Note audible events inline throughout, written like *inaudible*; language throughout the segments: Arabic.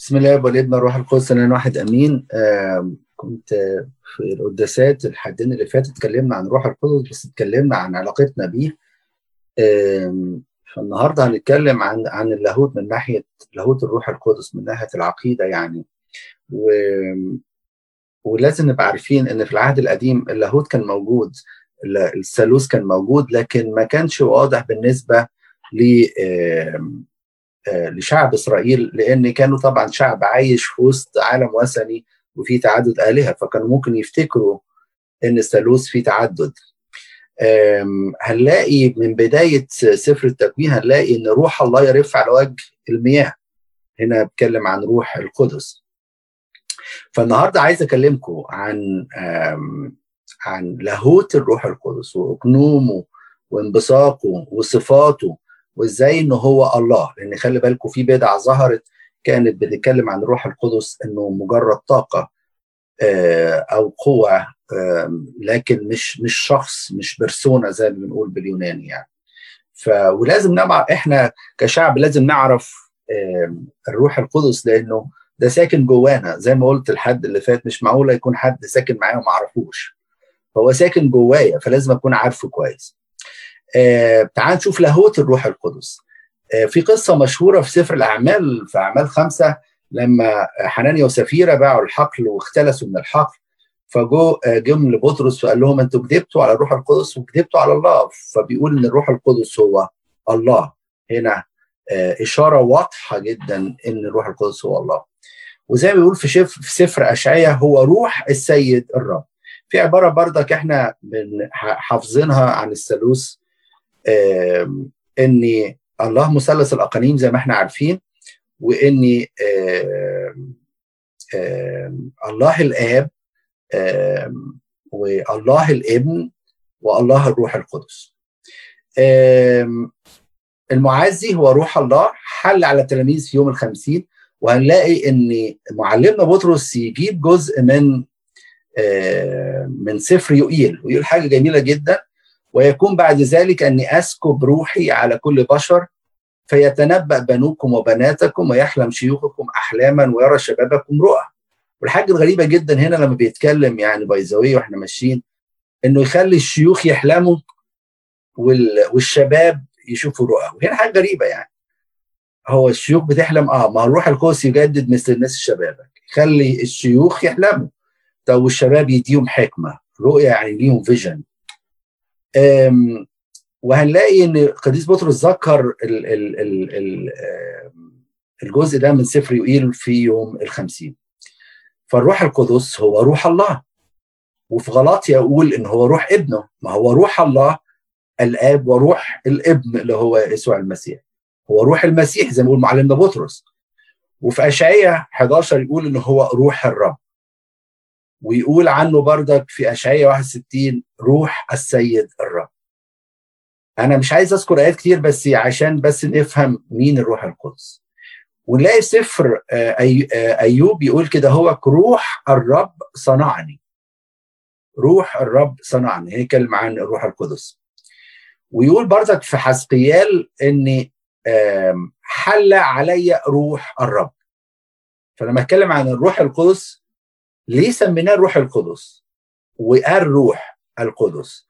بسم الله والابن الروح القدس أنا واحد أمين. آه كنت في القداسات الحدين اللي فاتت اتكلمنا عن الروح القدس بس اتكلمنا عن علاقتنا بيه. آه فالنهاردة هنتكلم عن عن اللاهوت من ناحية لاهوت الروح القدس من ناحية العقيدة يعني. و ولازم نبقى عارفين إن في العهد القديم اللاهوت كان موجود الثالوث كان موجود لكن ما كانش واضح بالنسبة ل لشعب إسرائيل لأن كانوا طبعا شعب عايش في وسط عالم وثني وفي تعدد آلهة فكانوا ممكن يفتكروا إن الثالوث فيه تعدد. هنلاقي من بداية سفر التكوين هنلاقي إن روح الله يرف على وجه المياه. هنا بتكلم عن روح القدس. فالنهاردة عايز أكلمكم عن عن لاهوت الروح القدس وأقنومه وانبثاقه وصفاته وازاي إن هو الله؟ لأن خلي بالكم في بدعة ظهرت كانت بتتكلم عن الروح القدس إنه مجرد طاقة أو قوة لكن مش مش شخص مش بيرسونا زي ما بنقول باليوناني يعني. ف ولازم نعرف إحنا كشعب لازم نعرف الروح القدس لأنه ده ساكن جوانا. زي ما قلت الحد اللي فات مش معقولة يكون حد ساكن معايا وما أعرفوش. فهو ساكن جوايا فلازم أكون عارفه كويس. آه تعال نشوف لاهوت الروح القدس. آه في قصة مشهورة في سفر الأعمال في أعمال خمسة لما حنانيا وسفيرة باعوا الحقل واختلسوا من الحقل فجو آه جم لبطرس وقال لهم أنتوا كذبتوا على الروح القدس وكذبتوا على الله. فبيقول إن الروح القدس هو الله. هنا إشارة واضحة جدا إن الروح القدس هو الله. وزي ما بيقول في, شف في سفر أشعية هو روح السيد الرب. في عبارة بردك إحنا حافظينها عن الثالوث ان الله مثلث الأقانيم زي ما إحنا عارفين وان الله الآب والله الابن والله الروح القدس. المعزي هو روح الله حل على التلاميذ في يوم الخمسين وهنلاقي إن معلمنا بطرس يجيب جزء من من سفر يوئيل ويقول حاجة جميلة جدا. ويكون بعد ذلك أني أسكب روحي على كل بشر فيتنبأ بنوكم وبناتكم ويحلم شيوخكم أحلاما ويرى شبابكم رؤى. والحاجة الغريبة جدا هنا لما بيتكلم يعني بايزاوية وإحنا ماشيين إنه يخلي الشيوخ يحلموا والشباب يشوفوا رؤى. وهنا حاجة غريبة يعني. هو الشيوخ بتحلم آه ما الروح القدس يجدد مثل الناس شبابك يخلي الشيوخ يحلموا. طب والشباب يديهم حكمة رؤية يعني ليهم فيجن وهنلاقي إن قديس بطرس ذكر ال ال ال ال الجزء ده من سفر يوئيل في يوم الخمسين. فالروح القدس هو روح الله. وفي غلاطيا يقول إن هو روح ابنه. ما هو روح الله الآب وروح الابن اللي هو يسوع المسيح. هو روح المسيح زي ما بيقول معلمنا بطرس. وفي اشعياء 11 يقول إن هو روح الرب. ويقول عنه بردك في اشعياء 61 روح السيد الرب. أنا مش عايز أذكر آيات كتير بس عشان بس نفهم مين الروح القدس. ونلاقي سفر أي أيوب يقول كده هو روح الرب صنعني. روح الرب صنعني. هيكلم عن الروح القدس. ويقول بردك في حسقيال إن حل علي روح الرب. فلما أتكلم عن الروح القدس ليه سميناه الروح القدس. وقال روح القدس.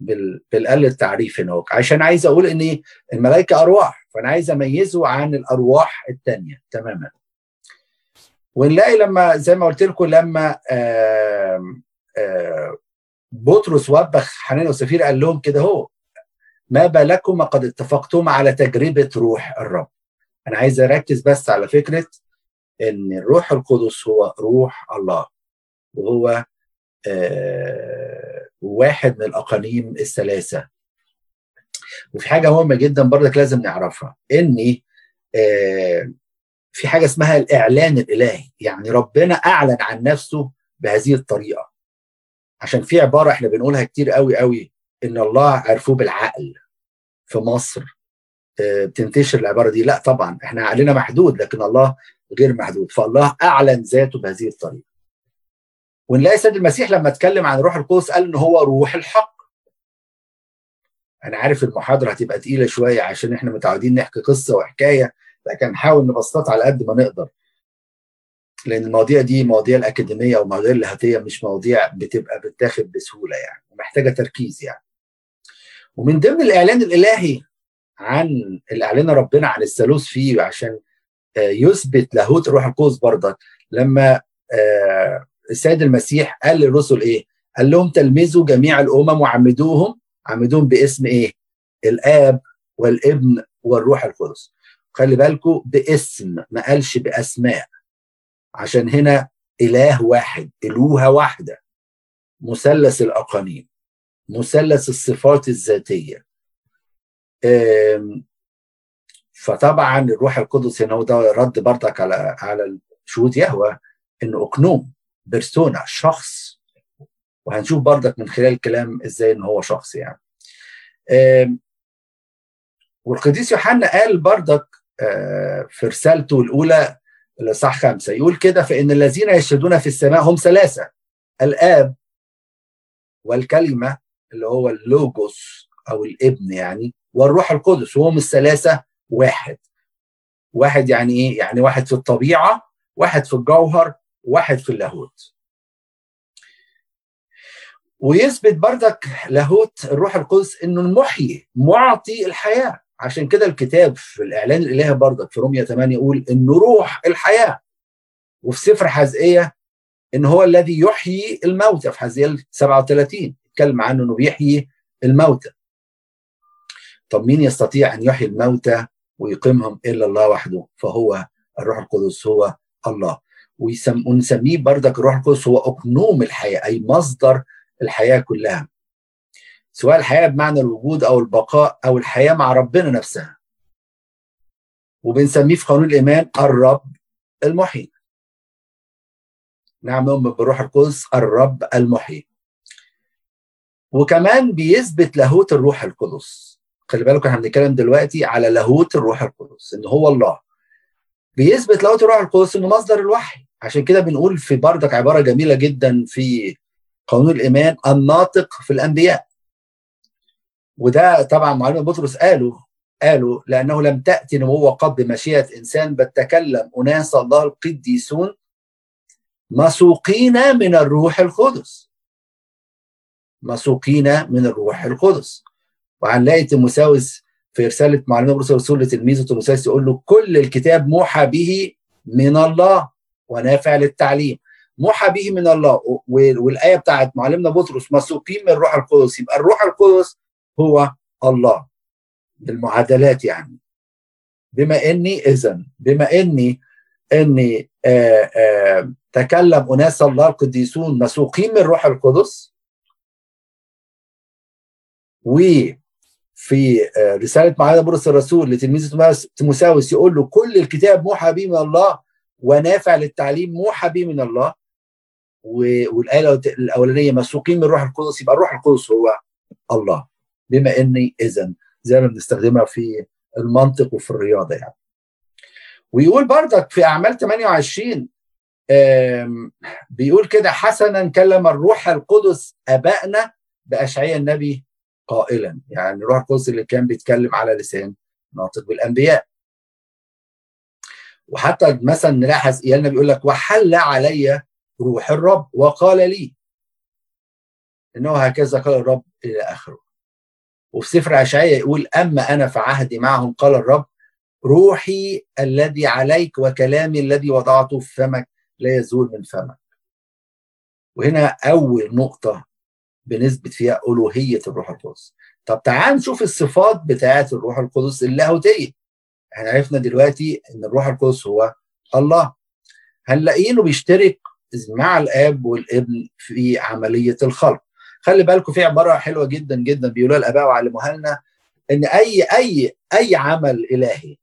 بالقل التعريف هنا. عشان عايز أقول إن الملائكة أرواح فأنا عايز أميزه عن الأرواح الثانية تماما. ونلاقي لما زي ما قلت لكم لما آآ آآ بطرس وبخ حنان وسفير قال لهم كده هو ما بالكم قد اتفقتم على تجربة روح الرب. أنا عايز أركز بس على فكرة إن الروح القدس هو روح الله. وهو آه واحد من الاقانيم الثلاثة. وفي حاجة مهمة جدا برضك لازم نعرفها إن آه في حاجة اسمها الإعلان الإلهي يعني ربنا أعلن عن نفسه بهذه الطريقة. عشان في عبارة إحنا بنقولها كتير قوي قوي إن الله عرفوه بالعقل في مصر. آه بتنتشر العبارة دي؟ لا طبعا إحنا عقلنا محدود لكن الله غير محدود. فالله أعلن ذاته بهذه الطريقة. ونلاقي السيد المسيح لما اتكلم عن روح القدس قال إن هو روح الحق. أنا عارف المحاضرة هتبقى تقيلة شوية عشان إحنا متعودين نحكي قصة وحكاية لكن نحاول نبسطها على قد ما نقدر. لأن المواضيع دي مواضيع الأكاديمية أو المواضيع اللاهوتيه مش مواضيع بتبقى بتاخد بسهولة يعني ومحتاجة تركيز يعني. ومن ضمن الإعلان الإلهي عن الإعلان ربنا عن الثالوث فيه عشان يثبت لاهوت الروح القدس برضك لما السيد المسيح قال للرسل إيه؟ قال لهم تلمذوا جميع الأمم وعمدوهم عمدوهم باسم إيه؟ الآب والابن والروح القدس. خلي بالكم باسم ما قالش بأسماء عشان هنا إله واحد إلوهة واحدة مثلث الأقانيم مثلث الصفات الذاتية فطبعا الروح القدس هنا وده رد برضك على على شهود يهوى انه أقنوم بيرسونا شخص. وهنشوف برضك من خلال الكلام إزاي إن هو شخص يعني. والقديس يوحنا قال برضك في رسالته الأولى الاصحاح خمسة يقول كده فإن الذين يشهدون في السماء هم ثلاثة الآب والكلمة اللي هو اللوجوس أو الابن يعني والروح القدس وهم الثلاثة واحد. واحد يعني إيه؟ يعني واحد في الطبيعة واحد في الجوهر واحد في اللاهوت. ويثبت بردك لاهوت الروح القدس إنه المحيي معطي الحياة. عشان كده الكتاب في الإعلان الإلهي بردك في روميا 8 يقول انه روح الحياة. وفي سفر حزقية إن هو الذي يحيي الموتى. في حزقيال 37 اتكلم عنه إنه بيحيي الموتى. طب مين يستطيع أن يحيي الموتى ويقيمهم إلا الله وحده؟ فهو الروح القدس هو الله. ونسميه بردك الروح القدس هو أقنوم الحياة أي مصدر الحياة كلها. سواء الحياة بمعنى الوجود أو البقاء أو الحياة مع ربنا نفسها. وبنسميه في قانون الإيمان الرب المحيي نعم نؤمن بالروح القدس الرب المحيي وكمان بيثبت لاهوت الروح القدس. خلي بالكم إحنا بنتكلم دلوقتي على لاهوت الروح القدس إن هو الله. بيثبت لاهوت الروح القدس إنه مصدر الوحي. عشان كده بنقول في بردك عبارة جميلة جدا في قانون الإيمان الناطق في الأنبياء. وده طبعا معلم بطرس قالوا قالوا لأنه لم تأتي نبوة قط بمشيئة إنسان بل تكلم أناس الله القديسون مسوقين من الروح القدس. مسوقين من الروح القدس. وهنلاقي تيموساوس في رسالة معلمه بولس الرسول لتلميذه تيموساوس يقول له كل الكتاب موحى به من الله. ونافع للتعليم. موحى به من الله. والآية بتاعت معلمنا بطرس مسوقين من الروح القدس. يبقى الروح القدس هو الله. بالمعادلات يعني. بما إني اذا بما إني إني آآ آآ تكلم أناس الله القديسون مسوقين من الروح القدس وفي رسالة معلمنا بولس الرسول لتلميذ تيموساوس يقول له كل الكتاب موحى به من الله ونافع للتعليم موحى به من الله. والآية الأولانية مسوقين من الروح القدس يبقى الروح القدس هو الله. بما اني اذا زي ما بنستخدمها في المنطق وفي الرياضة يعني. ويقول بردك في أعمال 28 بيقول كده حسنا كلم الروح القدس ابائنا بأشعياء النبي قائلا. يعني الروح القدس اللي كان بيتكلم على لسان ناطق بالأنبياء. وحتى مثلا نلاحظ إيالنا بيقول لك وحل علي روح الرب وقال لي. إنه هكذا قال الرب إلى آخره. وفي سفر اشعياء يقول أما أنا فعهدي معهم قال الرب روحي الذي عليك وكلامي الذي وضعته في فمك لا يزول من فمك. وهنا أول نقطة بنثبت فيها ألوهية الروح القدس. طب تعال نشوف الصفات بتاعة الروح القدس اللاهوتية. إحنا عرفنا دلوقتي إن الروح القدس هو الله. هنلاقيه بيشترك مع الآب والابن في عملية الخلق. خلي بالكم في عبارة حلوة جدا جدا بيقولوها الاباء وعلموها لنا إن أي أي أي عمل إلهي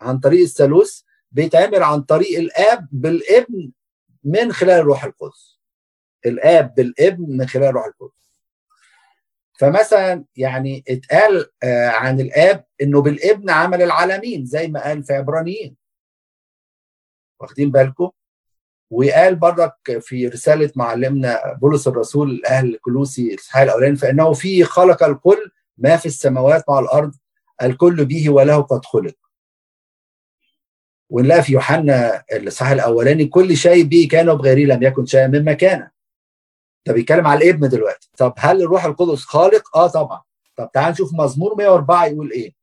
عن طريق الثالوث بيتعمل عن طريق الآب بالابن من خلال الروح القدس. الآب بالابن من خلال الروح القدس. فمثلا يعني اتقال عن الآب إنه بالابن عمل العالمين زي ما قال في عبرانيين. واخدين بالكم؟ وقال برضك في رسالة معلمنا بولس الرسول لأهل كلوسي الإصحاح الأولاني فإنه فيه خلق الكل ما في السماوات مع الأرض الكل به وله قد خلق. ونلاقي في يوحنا الإصحاح الأولاني كل شيء به كان بغيري لم يكن شيئا مما كان. ده بيتكلم على الابن دلوقتي. طب هل الروح القدس خالق؟ آه طبعا. طب تعال نشوف مزمور 104 يقول إيه.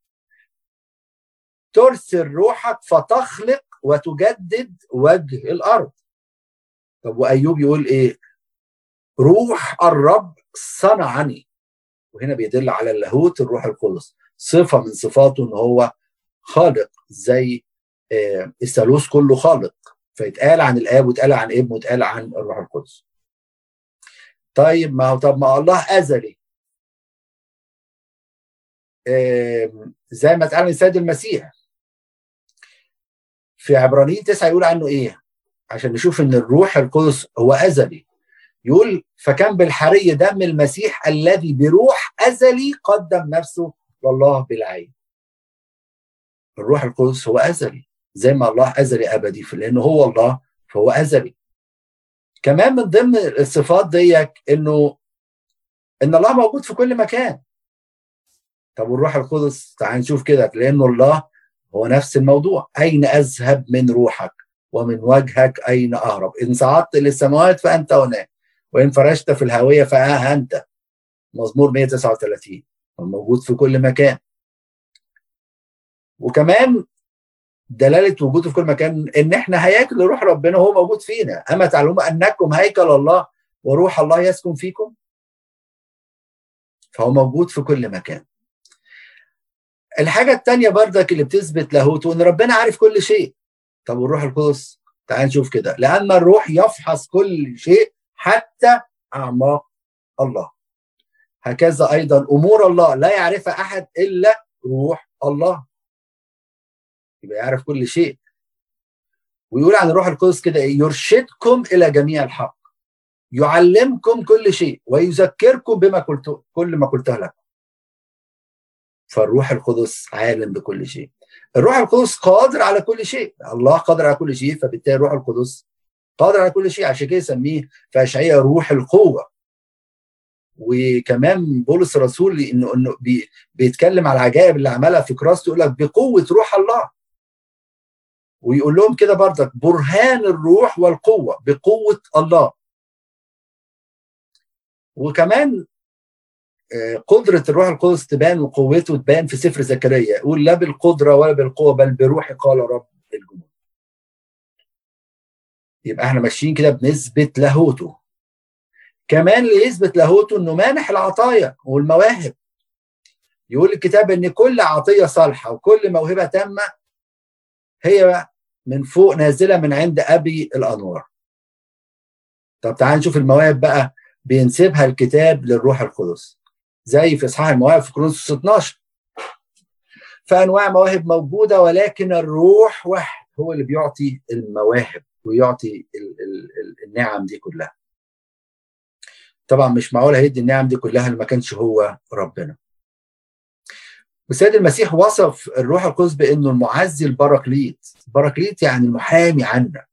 ترسل روحك فتخلق وتجدد وجه الأرض. طب وأيوب يقول إيه؟ روح الرب صنعني. وهنا بيدل على اللاهوت الروح القدس. صفة من صفاته إن هو خالق زي الثالوث كله خالق. فيتقال عن الآب ويتقال عن ابن ويتقال عن الروح القدس. طيب ما هو طب ما الله ازلي زي ما اتقال السيد المسيح. في عبرانيين تسعة يقول عنه إيه؟ عشان نشوف إن الروح القدس هو ازلي يقول فكان بالحري دم المسيح الذي بروح ازلي قدم نفسه لله بالعين. الروح القدس هو ازلي زي ما الله ازلي أبدي لأنه هو الله فهو ازلي كمان من ضمن الصفات ديك إنه إن الله موجود في كل مكان. طب والروح القدس؟ تعال نشوف كده لأنه الله هو نفس الموضوع. أين أذهب من روحك؟ ومن وجهك أين أهرب؟ إن صعدت للسماوات فأنت هناك وإن فرشت في الهوية فها أنت. مزمور 139 موجود في كل مكان. وكمان دلالة وجوده في كل مكان إن إحنا هياكل روح ربنا هو موجود فينا. أما تعلمون أنكم هيكل الله وروح الله يسكن فيكم؟ فهو موجود في كل مكان. الحاجة الثانية بردك اللي بتثبت لاهوته إن ربنا عارف كل شيء. طب والروح القدس؟ تعال نشوف كده. لأن الروح يفحص كل شيء حتى أعماق الله. هكذا أيضا أمور الله لا يعرفها أحد إلا روح الله. يبقى يعرف كل شيء. ويقول عن الروح القدس كده إيه يرشدكم إلى جميع الحق. يعلمكم كل شيء ويذكركم بما قلت كل ما قلته لكم. فالروح القدس عالم بكل شيء. الروح القدس قادر على كل شيء. الله قادر على كل شيء فبالتالي الروح القدس قادر على كل شيء. عشان كده يسميه في اشعياء روح القوة. وكمان بولس الرسول إنه إنه بي بيتكلم على العجائب اللي عملها في كراسته يقول لك بقوة روح الله. ويقول لهم كده بردك برهان الروح والقوة بقوة الله. وكمان قدرة الروح القدس تبان وقوته تبان في سفر زكريا. يقول لا بالقدرة ولا بالقوة بل بروحي قال رب الجنود يبقى إحنا ماشيين كده بنثبت لاهوته. كمان اللي يثبت لاهوته إنه مانح العطايا والمواهب. يقول الكتاب إن كل عطية صالحة وكل موهبة تامة هي من فوق نازلة من عند أبي الأنوار. طب تعال نشوف المواهب بقى بينسبها الكتاب للروح القدس. زي في إصحاح المواهب في كورنثوس 12 فأنواع مواهب موجودة ولكن الروح واحد هو اللي بيعطي المواهب ويعطي ال ال النعم دي كلها. طبعا مش معقول هيدي النعم دي كلها اللي ما كانش هو ربنا. والسيد المسيح وصف الروح القدس بأنه المعزي البراكليت البراكليت يعني المحامي عنا.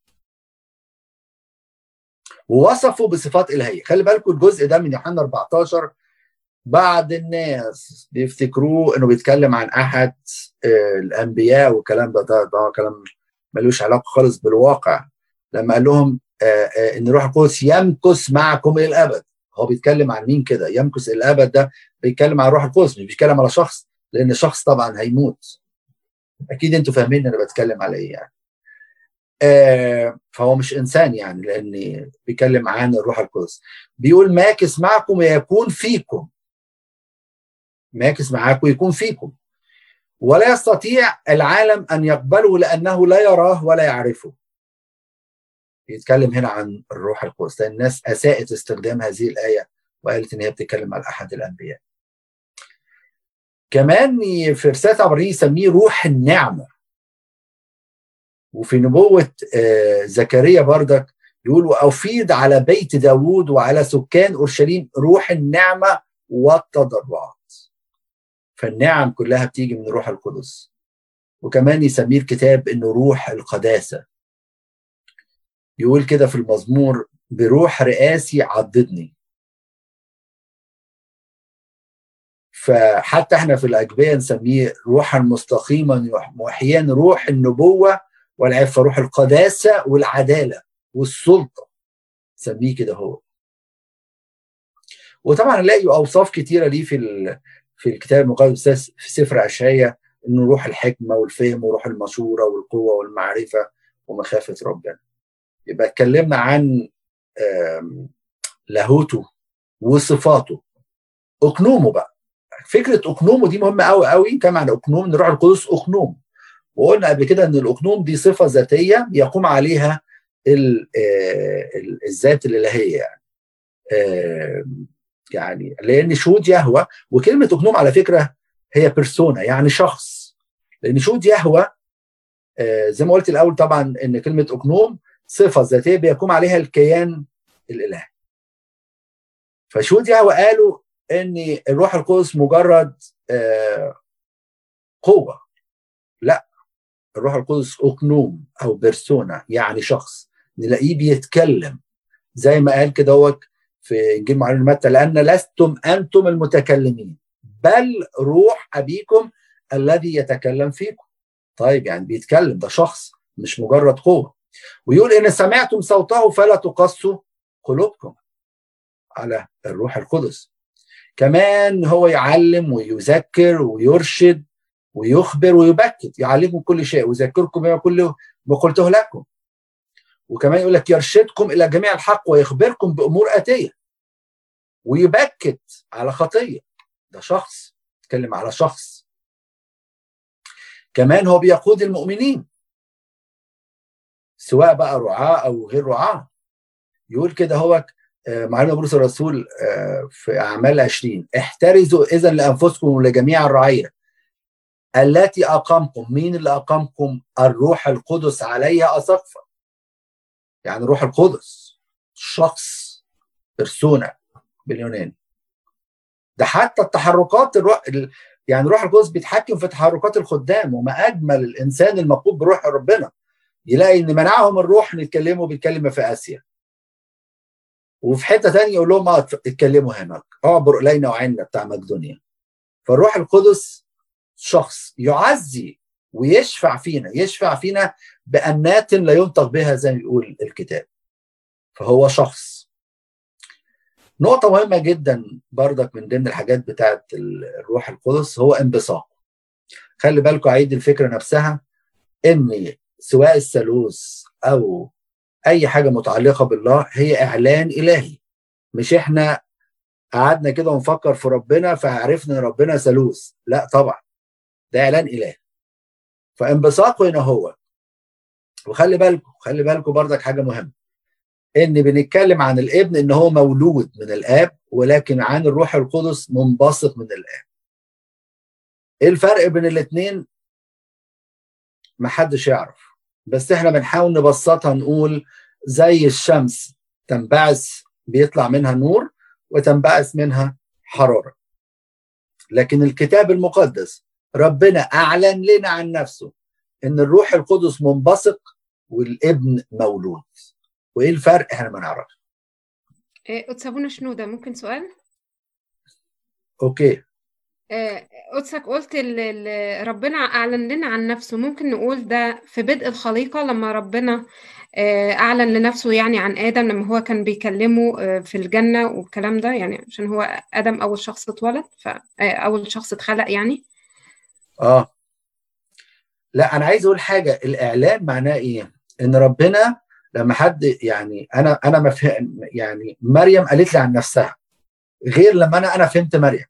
ووصفه بصفات إلهية. خلي بالكم الجزء ده من يوحنا 14 بعض الناس بيفتكروه إنه بيتكلم عن أحد الأنبياء والكلام ده ده, ده كلام ملوش علاقة خالص بالواقع. لما قال لهم إن الروح القدس يمكث معكم إلى الأبد. هو بيتكلم عن مين كده؟ يمكث إلى الأبد ده بيتكلم عن الروح القدس مش بيتكلم على شخص. لأن الشخص طبعا هيموت. أكيد أنتوا فاهمين أنا بتكلم على إيه يعني. آه فهو مش إنسان يعني لأن بيتكلم عن الروح القدس. بيقول ماكث معكم ويكون فيكم. ماكث معاكم يكون فيكم. ولا يستطيع العالم أن يقبله لأنه لا يراه ولا يعرفه. بيتكلم هنا عن الروح القدس. الناس أساءت استخدام هذه الآية وقالت إن هي بتتكلم على أحد الأنبياء. كمان في رسالة عبرانيين يسميه روح النعمة. وفي نبوة زكريا بردك يقول وأفيض على بيت داوود وعلى سكان أورشليم روح النعمة والتضرعات. فالنعم كلها بتيجي من روح القدس. وكمان يسميه الكتاب إنه روح القداسة. يقول كده في المزمور بروح رئاسي عضدني. فحتى إحنا في الأجبية نسميه روحا مستقيما محيان روح النبوة والعفة روح القداسة والعدالة والسلطة. سميه كده هو. وطبعا نلاقي أوصاف كتيرة ليه في في الكتاب المقدس في سفر اشعياء إنه روح الحكمة والفهم وروح المشورة والقوة والمعرفة ومخافة ربنا. يبقى اتكلمنا عن لاهوته وصفاته. أقنومه بقى. فكرة اقنومه دي مهمة قوي قوي كما عن أقنوم الروح القدس أقنوم. وقلنا قبل كده إن الأقنوم دي صفة ذاتية يقوم عليها الذات الإلهية يعني. يعني لأن شهود يهوى وكلمة أقنوم على فكرة هي بيرسونا يعني شخص. لأن شهود يهوى زي ما قلت الأول طبعا إن كلمة أقنوم صفة ذاتية بيقوم عليها الكيان الإلهي. فشهود يهوى قالوا إن الروح القدس مجرد قوة. لا الروح القدس أقنوم أو بيرسونا يعني شخص نلاقيه بيتكلم. زي ما قال كده هو في انجيل معلم متى لأن لستم أنتم المتكلمين بل روح أبيكم الذي يتكلم فيكم. طيب يعني بيتكلم ده شخص مش مجرد قوة. ويقول إن سمعتم صوته فلا تقصوا قلوبكم على الروح القدس. كمان هو يعلم ويذكر ويرشد ويخبر ويبكت يعلمكم كل شيء ويذكركم بما كل ما قلته لكم. وكمان يقول لك يرشدكم إلى جميع الحق ويخبركم بأمور آتية. ويبكت على خطية. ده شخص يتكلم على شخص. كمان هو بيقود المؤمنين. سواء بقى رعاة أو غير رعاة. يقول كده هو معلم بولس الرسول في أعمال 20 احترزوا اذا لأنفسكم ولجميع الرعيه التي اقامكم مين اللي اقامكم الروح القدس عليها اسقفا يعني الروح القدس شخص بيرسونا باليوناني ده حتى التحركات الروح يعني الروح القدس بيتحكم في تحركات الخدام وما أجمل الإنسان المقود بروح ربنا. يلاقي إن منعهم الروح نتكلموا بيتكلم في آسيا. وفي حتة ثانية يقول لهم آه اتكلموا هناك. اعبر إلينا وعنا بتاع مقدونيا. فالروح القدس شخص يعزي ويشفع فينا يشفع فينا بأنات لا ينطق بها زي ما يقول الكتاب. فهو شخص. نقطة مهمة جدا بردك من ضمن الحاجات بتاعت الروح القدس هو انبساط خلي بالكم عيد الفكرة نفسها إن سواء الثالوث أو أي حاجة متعلقة بالله هي إعلان إلهي. مش إحنا قعدنا كده ونفكر في ربنا فعرفنا إن ربنا ثالوث. لا طبعا. ده إعلان الهي فانبساطه هنا هو. وخلي بالكم خلي بالكم بردك حاجة مهمة. إن بنتكلم عن الإبن إن هو مولود من الآب ولكن عن الروح القدس منبسط من الآب. إيه الفرق بين الاثنين محدش يعرف. بس إحنا بنحاول نبسطها نقول زي الشمس تنبعث بيطلع منها نور وتنبعث منها حرارة. لكن الكتاب المقدس ربنا أعلن لنا عن نفسه إن الروح القدس منبثق والابن مولود. وإيه الفرق؟ إحنا ما نعرفش. قدس شنودة ممكن سؤال؟ أوكي. قدسك قلت ربنا أعلن لنا عن نفسه. ممكن نقول ده في بدء الخليقة لما ربنا أعلن لنفسه يعني عن آدم لما هو كان بيكلمه في الجنة والكلام ده يعني عشان هو آدم أول شخص اتولد فاول شخص اتخلق يعني. آه. لا أنا عايز أقول حاجة الإعلان معناه إيه؟ إن ربنا لما حد يعني أنا أنا ما يعني مريم قالت لي عن نفسها غير لما أنا أنا فهمت مريم.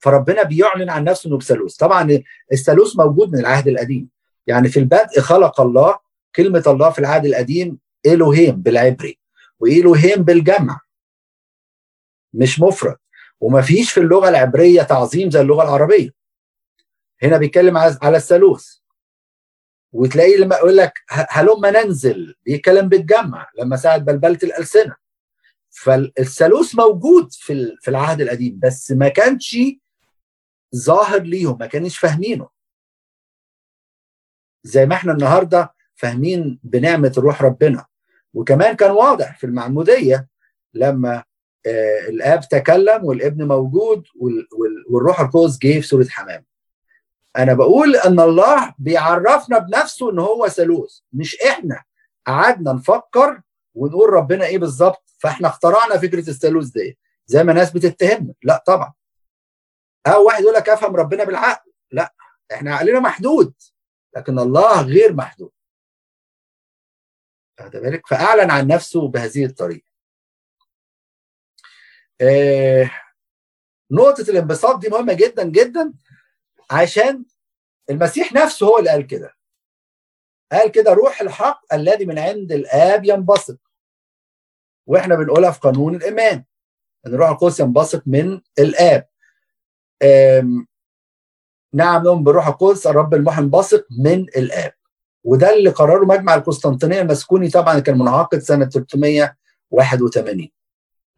فربنا بيعلن عن نفسه إنه بثالوث. طبعا الثالوث موجود من العهد القديم. يعني في البدء خلق الله كلمة الله في العهد القديم الوهيم بالعبري والوهيم بالجمع. مش مفرد. وما فيش في اللغة العبرية تعظيم زي اللغة العربية. هنا بيتكلم على الثالوث. وتلاقيه لما يقول لك هلما ننزل؟ بيتكلم بالجمع لما ساعة بلبلة الألسنة. فالثالوث موجود في في العهد القديم بس ما كانش ظاهر ليهم ما كانش فاهمينه. زي ما إحنا النهارده فاهمين بنعمة روح ربنا. وكمان كان واضح في المعمودية لما آه الآب تكلم والابن موجود والروح القدس جه في صورة حمام. أنا بقول إن الله بيعرفنا بنفسه إن هو ثالوث مش إحنا. قعدنا نفكر ونقول ربنا إيه بالظبط فإحنا اخترعنا فكرة الثالوث دي زي ما ناس بتتهمنا لا طبعا. أو واحد يقول لك افهم ربنا بالعقل. لا إحنا عقلنا محدود لكن الله غير محدود. واخد بالك؟ فاعلن عن نفسه بهذه الطريقة. آه نقطة الانبساط دي مهمة جدا جدا عشان المسيح نفسه هو اللي قال كده. قال كده روح الحق الذي من عند الآب ينبسط. وإحنا بنقولها في قانون الإيمان إن روح القدس ينبسط من الآب. نعم نؤمن بالروح القدس الرب المحي ينبسط من الآب. وده اللي قرره مجمع القسطنطينية المسكوني طبعا كان منعقد سنة 381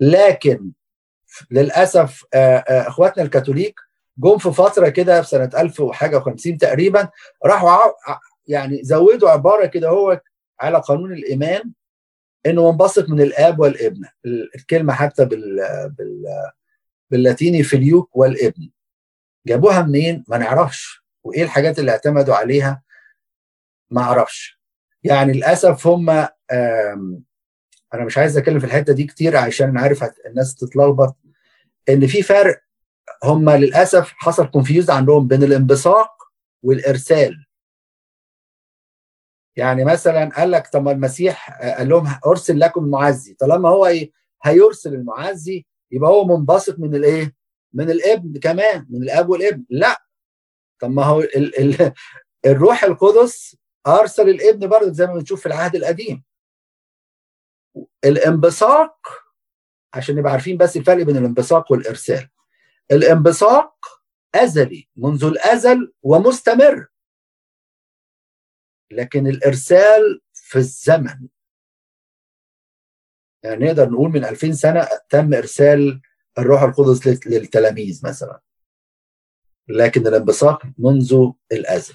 لكن للأسف إخواتنا الكاثوليك جم في فترة كده في سنة 1000 وحاجة و50 تقريبا راحوا يعني زودوا عبارة كده هو على قانون الإيمان إنه منبثق من الآب والابن. الكلمة حتى بال, بال باللاتيني Filioque والإبن. جابوها منين؟ ما نعرفش. وإيه الحاجات اللي اعتمدوا عليها؟ ما أعرفش. يعني للأسف هم أنا مش عايز أتكلم في الحتة دي كتير عشان أنا عارف الناس تتلخبط. إن في فرق هم للأسف حصل confuse عندهم بين الانبثاق والإرسال. يعني مثلا قال لك طب المسيح قال لهم أرسل لكم المعزي. طالما هو هيرسل المعزي يبقى هو منبسط من الايه؟ من الابن كمان من الاب والابن. لا. طب ما هو ال ال الروح القدس أرسل الابن برضه زي ما بنشوف في العهد القديم. الانبثاق عشان نبقى عارفين بس الفرق بين الانبثاق والإرسال. الانبثاق أزلي منذ الأزل ومستمر. لكن الإرسال في الزمن. يعني نقدر نقول من 2000 سنة تم إرسال الروح القدس للتلاميذ مثلا. لكن الانبثاق منذ الأزل.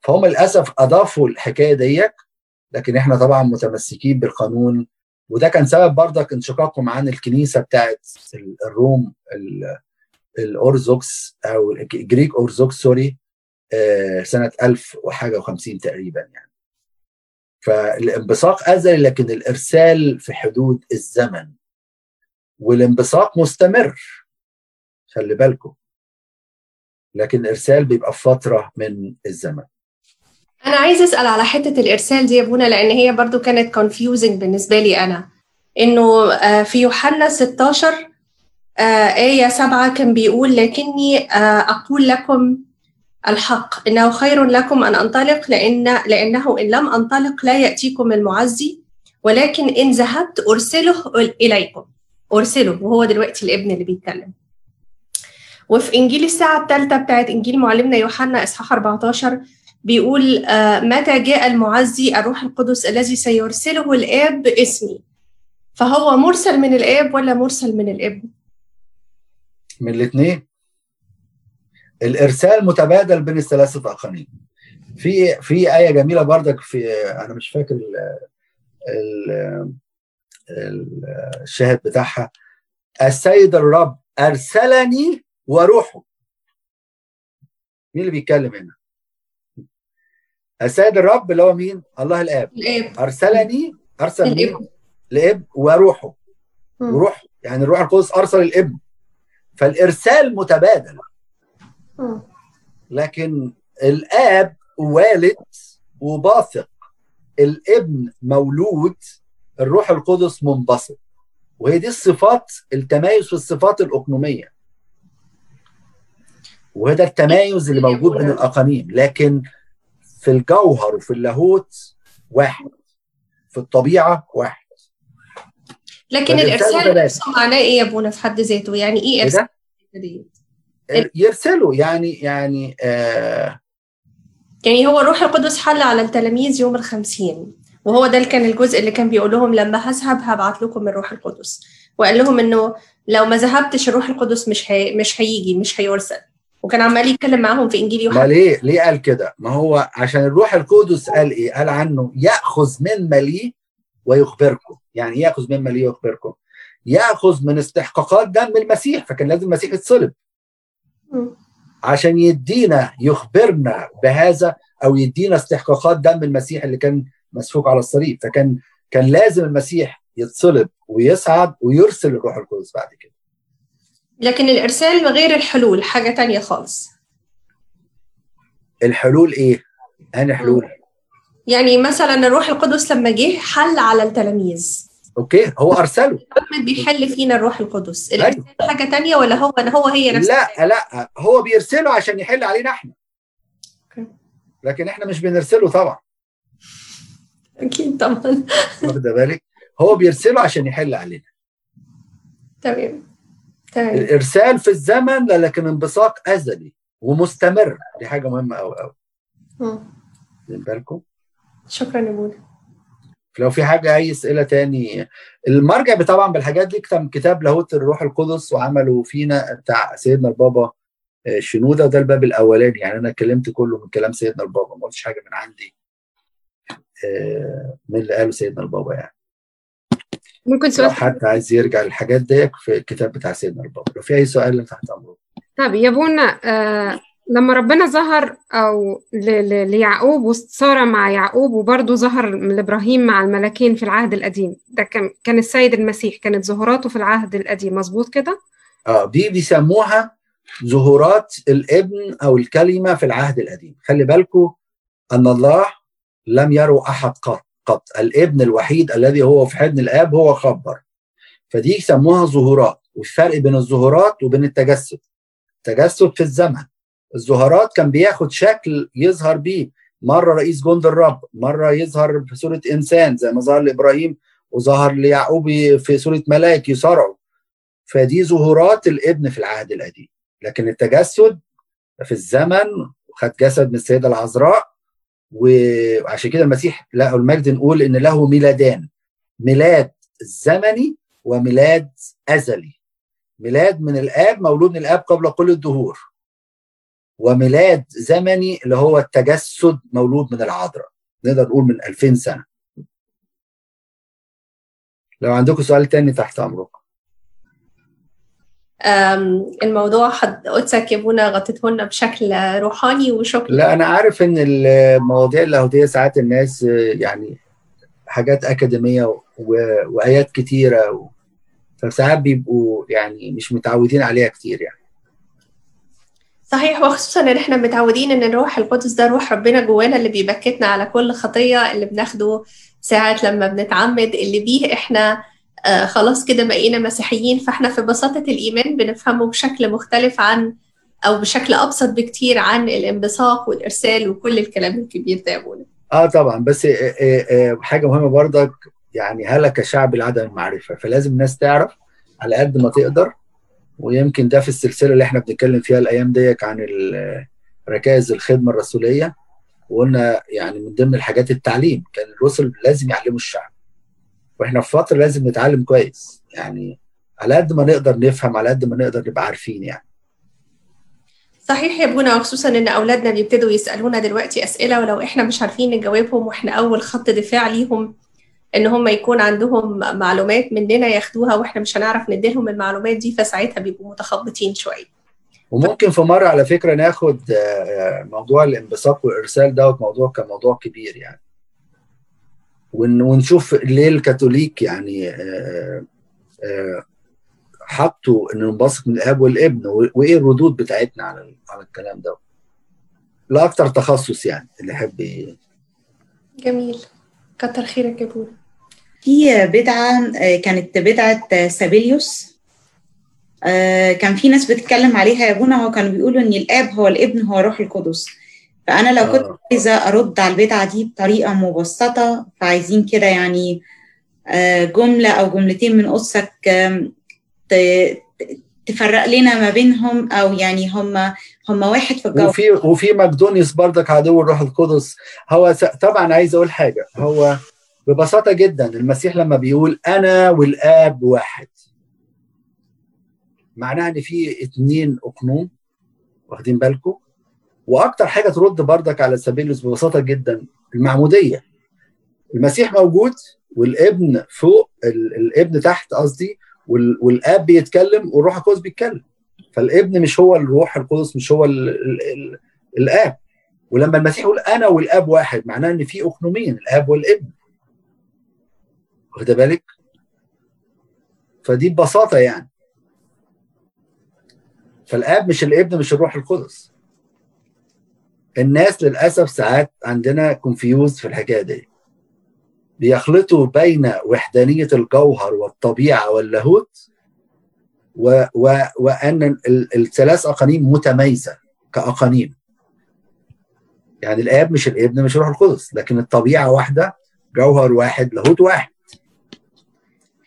فهم للأسف أضافوا الحكاية ديت لكن إحنا طبعا متمسكين بالقانون. وده كان سبب برضك انشقاقهم عن الكنيسة بتاعت الروم الارثوذكس أو ال Greek Orthodox sorry سنة 1000 وحاجة و50 تقريبا يعني. فالانبثاق أزلي لكن الإرسال في حدود الزمن. والانبثاق مستمر خلي بالكم. لكن الارسال بيبقى في فترة من الزمن. أنا عايز أسأل على حتة الإرسال دي يا بونا لأن هي برضو كانت كونفيوزنج بالنسبة لي أنا. إنه في يوحنا 16 آية سبعة كان بيقول لكني أقول لكم الحق. إنه خير لكم أن أنطلق لأن لأنه إن لم أنطلق لا يأتيكم المعزي ولكن إن ذهبت أرسله إليكم. أرسله وهو دلوقتي الابن اللي بيتكلم. وفي إنجيل الساعة الثالثة بتاعت إنجيل معلمنا يوحنا إصحاح 14 بيقول متى جاء المعزي الروح القدس الذي سيرسله الآب باسمي فهو مرسل من الآب ولا مرسل من الابن؟ من الاثنين. الإرسال متبادل بين الثلاثة اقانيم في في آية جميلة بردك في أنا مش فاكر ال ال الشاهد بتاعها. السيد الرب أرسلني وروحه. مين اللي بيتكلم هنا؟ السيد الرب اللي هو مين؟ الله الآب. الآب. أرسلني أرسل مين؟ الابن الإب وروحه. وروح يعني الروح القدس أرسل الابن فالإرسال متبادل. لكن الآب والد وباثق. الابن مولود الروح القدس منبسط. وهي دي الصفات التمايز في الصفات الأقنومية. وهذا التمايز اللي موجود بين الأقانيم. لكن في الجوهر وفي اللاهوت واحد. في الطبيعة واحد. لكن الإرسال معناه إيه يا أبونا في حد ذاته؟ يعني إيه إيه إرسال؟ يرسلوا يعني يعني آه يعني هو الروح القدس حل على التلاميذ يوم الخمسين وهو ده اللي كان الجزء اللي كان بيقول لهم لما هذهب هبعت لكم الروح القدس. وقال لهم إنه لو ما ذهبتش الروح القدس مش هي... مش هيجي مش هيرسل. وكان عمال يتكلم معاهم في انجيل ما يوحنا ليه؟ ليه قال كده؟ ما هو عشان الروح القدس قال إيه؟ قال عنه يأخذ مما لي ويخبركم. يعني إيه يأخذ مما لي ويخبركم. يأخذ من استحقاقات دم المسيح فكان لازم المسيح يتصلب. عشان يدينا يخبرنا بهذا أو يدينا استحقاقات دم المسيح اللي كان مسفوك على الصليب. فكان كان لازم المسيح يتصلب ويصعد ويرسل الروح القدس بعد كده. لكن الإرسال غير الحلول حاجة تانية خالص. الحلول إيه؟ أنا حلول؟ يعني مثلا الروح القدس لما جه حل على التلاميذ. أوكي هو أرسله. محمد بيحل فينا الروح القدس. الارسال حاجة تانية ولا هو هو هي نفس لا لا هو بيرسله عشان يحل علينا إحنا. أوكي. لكن إحنا مش بنرسله طبعا. أكيد طبعا. واخده بالك؟ هو بيرسله عشان يحل علينا. تمام. تمام. الإرسال في الزمن لكن انبثاق أزلي ومستمر. دي حاجة مهمة قوي قوي. واخدين بالكم؟ شكرا يا بونا لو في حاجة أي أسئلة تاني. المرجع طبعا بالحاجات دي كتب كتاب لاهوت الروح القدس وعمله فينا بتاع سيدنا البابا آه، شنودة وده الباب الأولاني. يعني أنا اتكلمت كله من كلام سيدنا البابا ما قلتش حاجة من عندي آه، من اللي قاله سيدنا البابا يعني. ممكن لو سؤال حد عايز يرجع للحاجات دي في الكتاب بتاع سيدنا البابا. لو في أي سؤال تحت امره طب يا بونا آه لما ربنا ظهر أو ليعقوب وسارة مع يعقوب وبرضه ظهر لإبراهيم مع الملكين في العهد القديم. ده كان كان السيد المسيح كانت ظهوراته في العهد القديم. مظبوط كده؟ آه دي بيسموها ظهورات الابن أو الكلمة في العهد القديم. خلي بالكم أن الله لم يروا أحد قط قط. الابن الوحيد الذي هو في حضن الآب هو خبر. فدي يسموها ظهورات. والفرق بين الظهورات وبين التجسد. التجسد في الزمن. الظهورات كان بياخد شكل يظهر بيه. مرة رئيس جند الرب مرة يظهر في صورة إنسان زي ما ظهر لإبراهيم وظهر ليعقوب في صورة ملاك يصارعه فدي ظهورات الابن في العهد القديم. لكن التجسد في الزمن خد جسد من السيدة العذراء وعشان كده المسيح له المجد نقول إن له ميلادان. ميلاد زمني وميلاد أزلي. ميلاد من الآب مولود من الآب قبل كل الدهور. وميلاد زمني اللي هو التجسد مولود من العذراء. نقدر نقول من 2000 سنة. لو عندكم سؤال تاني تحت أمركم. الموضوع حد قدسك يا بونا غطيته لنا بشكل روحاني وشكرا. لا أنا عارف إن المواضيع اللاهوتية ساعات الناس يعني حاجات أكاديمية و... وايات كتيرة و... فساعات بيبقوا يعني مش متعودين عليها كتير يعني. صحيح وخصوصا إن إحنا متعودين إن الروح القدس ده روح ربنا جوانا اللي بيبكتنا على كل خطية اللي بناخده ساعات لما بنتعمد اللي بيه إحنا آه خلاص كده بقينا مسيحيين. فإحنا في بساطة الإيمان بنفهمه بشكل مختلف عن أو بشكل أبسط بكتير عن الانبثاق والإرسال وكل الكلام الكبير ده يا آه طبعا. بس آه، آه، آه، حاجة مهمة برضك يعني هلك شعب لعدم المعرفة. فلازم الناس تعرف على قد ما تقدر ويمكن ده في السلسلة اللي إحنا بنتكلم فيها الأيام ديك عن ركائز الخدمة الرسولية. وقلنا يعني من ضمن الحاجات التعليم كان الرسل لازم يعلموا الشعب. وإحنا في فترة لازم نتعلم كويس. يعني على قد ما نقدر نفهم على قد ما نقدر نبقى عارفين يعني. صحيح يا ابونا وخصوصا إن أولادنا بيبتدوا يسألونا دلوقتي أسئلة ولو إحنا مش عارفين نجاوبهم وإحنا أول خط دفاع ليهم. إن هم يكون عندهم معلومات مننا ياخدوها وإحنا مش هنعرف نديلهم المعلومات دي فساعتها بيبقوا متخبطين شوية. وممكن في مرة على فكرة ناخد آه، آه، موضوع الانبثاق والإرسال دوت موضوع كموضوع كبير يعني. ون- ونشوف ليه الكاثوليك يعني آه، حطوا إن ننبثق من الإب والإبن وإيه الردود بتاعتنا على على الكلام ده. لا أكتر تخصص يعني اللي يحب جميل. كتر خيرك يا ابونا في بدعة آه، كانت بدعة آه، سابيليوس. آه، كان في ناس بتتكلم عليها يا ابونا هو كانوا بيقولوا إن الآب هو الابن هو روح القدس. فأنا لو كنت. عايزة أرد على البدعة دي بطريقة مبسطة فعايزين كده يعني جملة أو جملتين من قصك تفرق لنا ما بينهم أو يعني هم هم واحد في الجو. وفي وفي مقدونيوس برضك عدو الروح القدس. هو طبعا عايز أقول حاجة. هو ببساطة جدا المسيح لما بيقول أنا والآب واحد. معناها إن في اتنين أقنوم واخدين بالكم؟ وأكتر حاجة ترد برضك على سابيلوس ببساطة جدا المعمودية. المسيح موجود والابن فوق ال- الابن تحت قصدي وال- والآب بيتكلم والروح القدس بيتكلم. فالابن مش هو الروح القدس مش هو ال ال ال الآب. ولما المسيح يقول أنا والآب واحد معناه إن في أقنومين الآب والابن. واخد بالك؟ فدي ببساطة يعني. فالآب مش الابن مش الروح القدس. الناس للأسف ساعات عندنا كونفيوز في الحكاية دي. بيخلطوا بين وحدانية الجوهر والطبيعة واللاهوت و و وأن الثلاث أقانيم متميزة كأقانيم. يعني الآب مش الابن مش الروح القدس لكن الطبيعة واحدة جوهر واحد لاهوت واحد.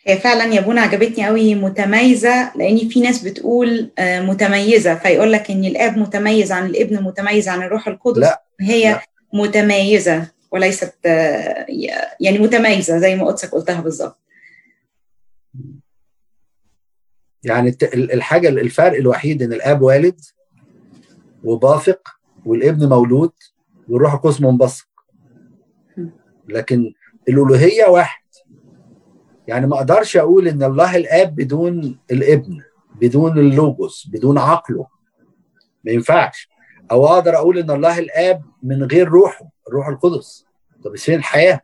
هي فعلا يا بونا عجبتني قوي متميزة لأن في ناس بتقول متميزة. فيقول لك إن الآب متميز عن الابن متميز عن الروح القدس. لا هي لا. متميزة وليست يعني متميزة زي ما قدسك قلتها بالظبط. يعني الحاجة الفرق الوحيد إن الآب والد وباثق والابن مولود والروح القدس منبثق. لكن الألوهية واحد. يعني ما أقدرش أقول ان الله الاب بدون الابن بدون اللوجوس بدون عقله. ما ينفعش. أو أقدر أقول ان الله الاب من غير روحه الروح القدس. طب فين الحياة؟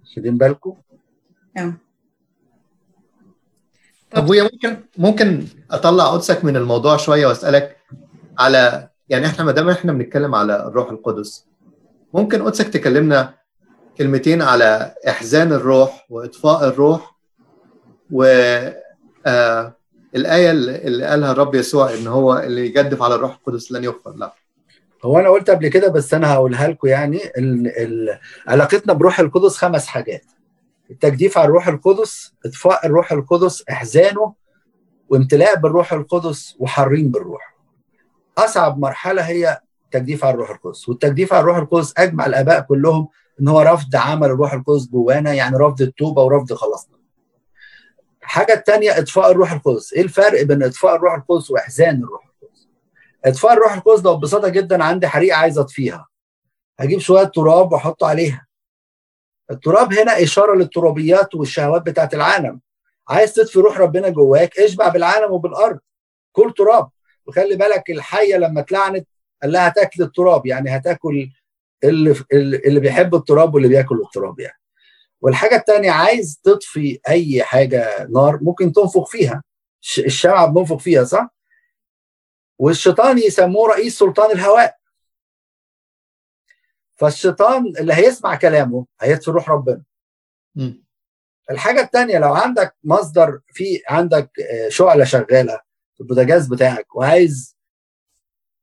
واخدين بالكم؟ آه طب ويا ممكن ممكن اطلع قدسك من الموضوع شوية واسألك على يعني إحنا ما دام إحنا بنتكلم على الروح القدس ممكن قدسك تكلمنا كلمتين على إحزان الروح وإطفاء الروح و آه الآية اللي قالها الرب يسوع إن هو اللي يجدف على الروح القدس لن يغفر له. هو أنا قلت قبل كده بس أنا هقولها لكم يعني ال ال علاقتنا بروح القدس خمس حاجات. التجديف على الروح القدس إطفاء الروح القدس إحزانه وامتلاء بالروح القدس وحرين بالروح. أصعب مرحلة هي تجديف على الروح القدس. والتجديف على الروح القدس أجمع الآباء كلهم إن هو رفض عمل الروح القدس جوانا يعني رفض التوبة ورفض خلاصنا. الحاجة الثانية إطفاء الروح القدس. إيه الفرق بين إطفاء الروح القدس وإحزان الروح القدس؟ إطفاء الروح القدس لو ببساطة جدا عندي حريقه عايز أطفيها. هجيب شوية تراب وأحطه عليها. التراب هنا إشارة للترابيات والشهوات بتاعت العالم. عايز تطفي روح ربنا جواك إشبع بالعالم وبالأرض. كل تراب. وخلي بالك الحية لما اتلعنت قال لها تاكل التراب يعني هتاكل اللي اللي بيحب التراب واللي بياكل التراب يعني. والحاجة الثانية عايز تطفي أي حاجة نار ممكن تنفخ فيها. الشمعه بننفخ فيها صح؟ والشيطان يسموه رئيس سلطان الهواء. فالشيطان اللي هيسمع كلامه هيطفي روح ربنا. م. الحاجة الثانية لو عندك مصدر في عندك شعلة شغالة في البوتاجاز بتاعك وعايز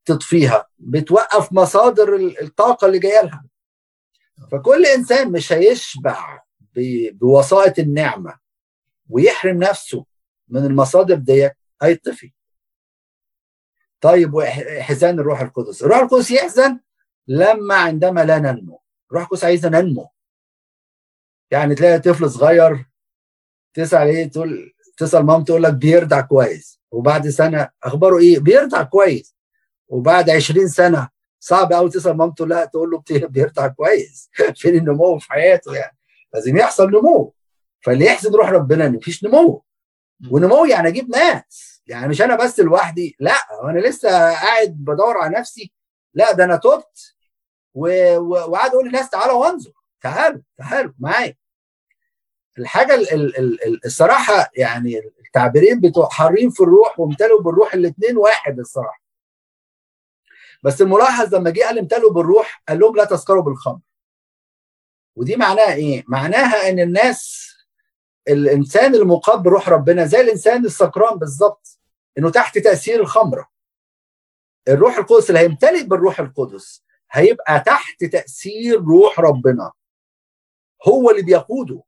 تطفيها بتوقف مصادر الطاقة اللي جاية لها. فكل إنسان مش هيشبع بوسائط النعمة ويحرم نفسه من المصادر ديت هيطفي. طيب وحزان الروح القدس. الروح القدس يحزن لما عندما لا ننمو. الروح القدس عايزنا ننمو. يعني تلاقي طفل صغير تسأل إيه تقول تسأل مام تقول لك بيرضع كويس. وبعد سنة أخباره إيه؟ بيرضع كويس. وبعد 20 سنة صعب قوي تسأل مامته لا تقول له بيرضع كويس. *laughs* فين النمو في حياته يعني؟ لازم يحصل نمو. فاللي يحسد روح ربنا إن مفيش نمو. ونمو يعني أجيب ناس. يعني مش أنا بس لوحدي لا أنا لسه قاعد بدور على نفسي. لا ده أنا تبت وقاعد أقول للناس تعالوا وانظر. تعالوا تعالوا معايا. الحاجة ال ال ال الصراحة يعني التعبيرين بتوع حارين في الروح وامتلوا بالروح الاثنين واحد الصراحة. بس الملاحظ لما جه قال امتلوا بالروح قال لهم لا تسكروا بالخمر. ودي معناها إيه؟ معناها إن الناس الإنسان المقاب بروح ربنا زي الإنسان السكران بالظبط إنه تحت تأثير الخمره الروح القدس اللي هيمتلئ بالروح القدس هيبقى تحت تأثير روح ربنا. هو اللي بيقوده.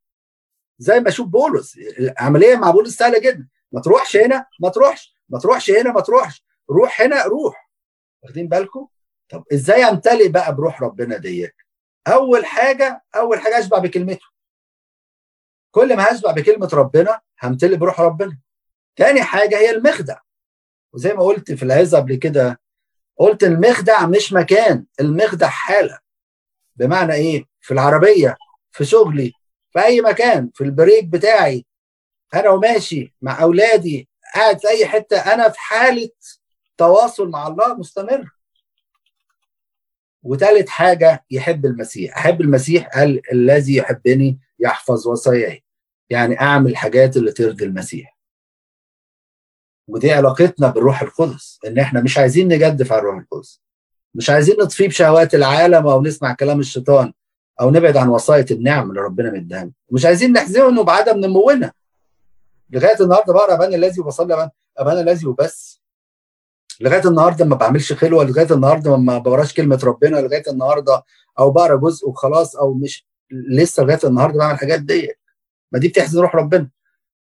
زي ما أشوف بولس العملية مع بولس سهلة جدا. ما تروحش هنا ما تروحش. ما تروحش هنا ما تروحش. روح هنا روح. واخدين بالكم؟ طب إزاي أمتلئ بقى بروح ربنا ديت؟ أول حاجة أول حاجة أشبع بكلمته. كل ما هشبع بكلمة ربنا همتلئ بروح ربنا. تاني حاجة هي المخدع. وزي ما قلت في العظة قبل كده قلت المخدع مش مكان المخدع حالة. بمعنى إيه؟ في العربية في شغلي في أي مكان في البريك بتاعي. أنا وماشي مع أولادي قاعد في أي حتة أنا في حالة تواصل مع الله مستمر. وثالث حاجة يحب المسيح. أحب المسيح قال الذي يحبني يحفظ وصاياي يعني أعمل الحاجات اللي ترضي المسيح. ودي علاقتنا بالروح القدس إن إحنا مش عايزين نجدف على الروح القدس. مش عايزين نطفيه بشهوات العالم أو نسمع كلام الشيطان أو نبعد عن وصاية النعم اللي ربنا مدانا مش عايزين نحزنه بعدم نمونا لغاية النهارده بقرأ أبانا الذي وبصلي أبانا الذي وبس. لغاية النهارده ما بعملش خلوة لغاية النهارده ما بقراش كلمة ربنا لغاية النهارده أو بقرأ جزء وخلاص أو مش لسه لغاية النهارده بعمل الحاجات ديت ما دي بتحزن روح ربنا.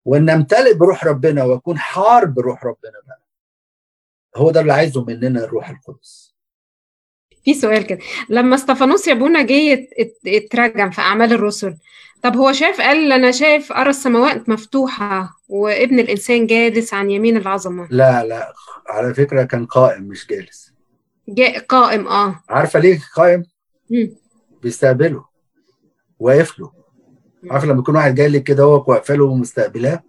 وإن أمتلئ بروح ربنا وأكون حار بروح ربنا بقى. هو ده اللي عايزه مننا الروح القدس. في سؤال كده. لما استفانوس يا ابونا جه اترجم في أعمال الرسل طب هو شاف قال أنا شايف أرى السماوات مفتوحة وابن الإنسان جالس عن يمين العظمة. لا لا على فكرة كان قائم مش جالس. جاء قائم آه. عارفة ليه قائم؟ مم. بيستقبله واقف له. عارفة لما يكون واحد جاي لك كده هو واقفه له ومستقبلاه.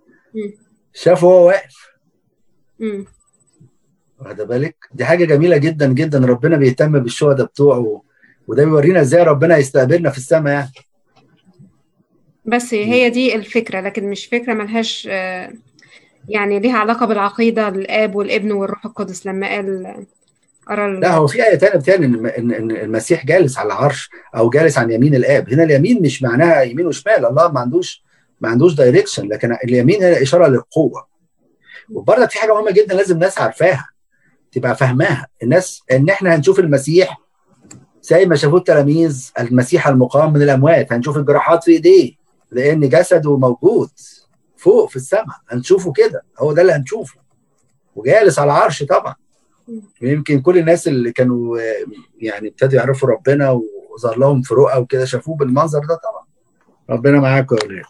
شافه هو واقف. مم. واخد بالك؟ دي حاجة جميلة جدا جدا. ربنا بيهتم بالشهداء بتوعه وده بيورينا إزاي ربنا يستقبلنا في السماء يعني. بس هي دي الفكرة لكن مش فكرة ملهاش آه، يعني ليها علاقة بالعقيدة الآب والابن والروح القدس لما قال ال- لا هو في آية تانية بتقول إن إن المسيح جالس على العرش أو جالس عن يمين الآب، هنا اليمين مش معناها يمين وشمال، الله ما عندوش ما عندوش دايركشن لكن اليمين هنا إشارة للقوة. وبرضك في حاجة مهمة جدا لازم الناس عارفاها تبقى فاهماها، الناس إن إحنا هنشوف المسيح زي ما شافوه التلاميذ المسيح المقام من الأموات، هنشوف الجراحات في إيديه لأن جسده موجود. فوق في السماء، هنشوفه كده، هو ده اللي هنشوفه. وجالس على العرش طبعا. يمكن كل الناس اللي كانوا يعني ابتدوا يعرفوا ربنا وظهر لهم في رؤى وكده شافوه بالمنظر ده طبعا ربنا معاكم يا ولاد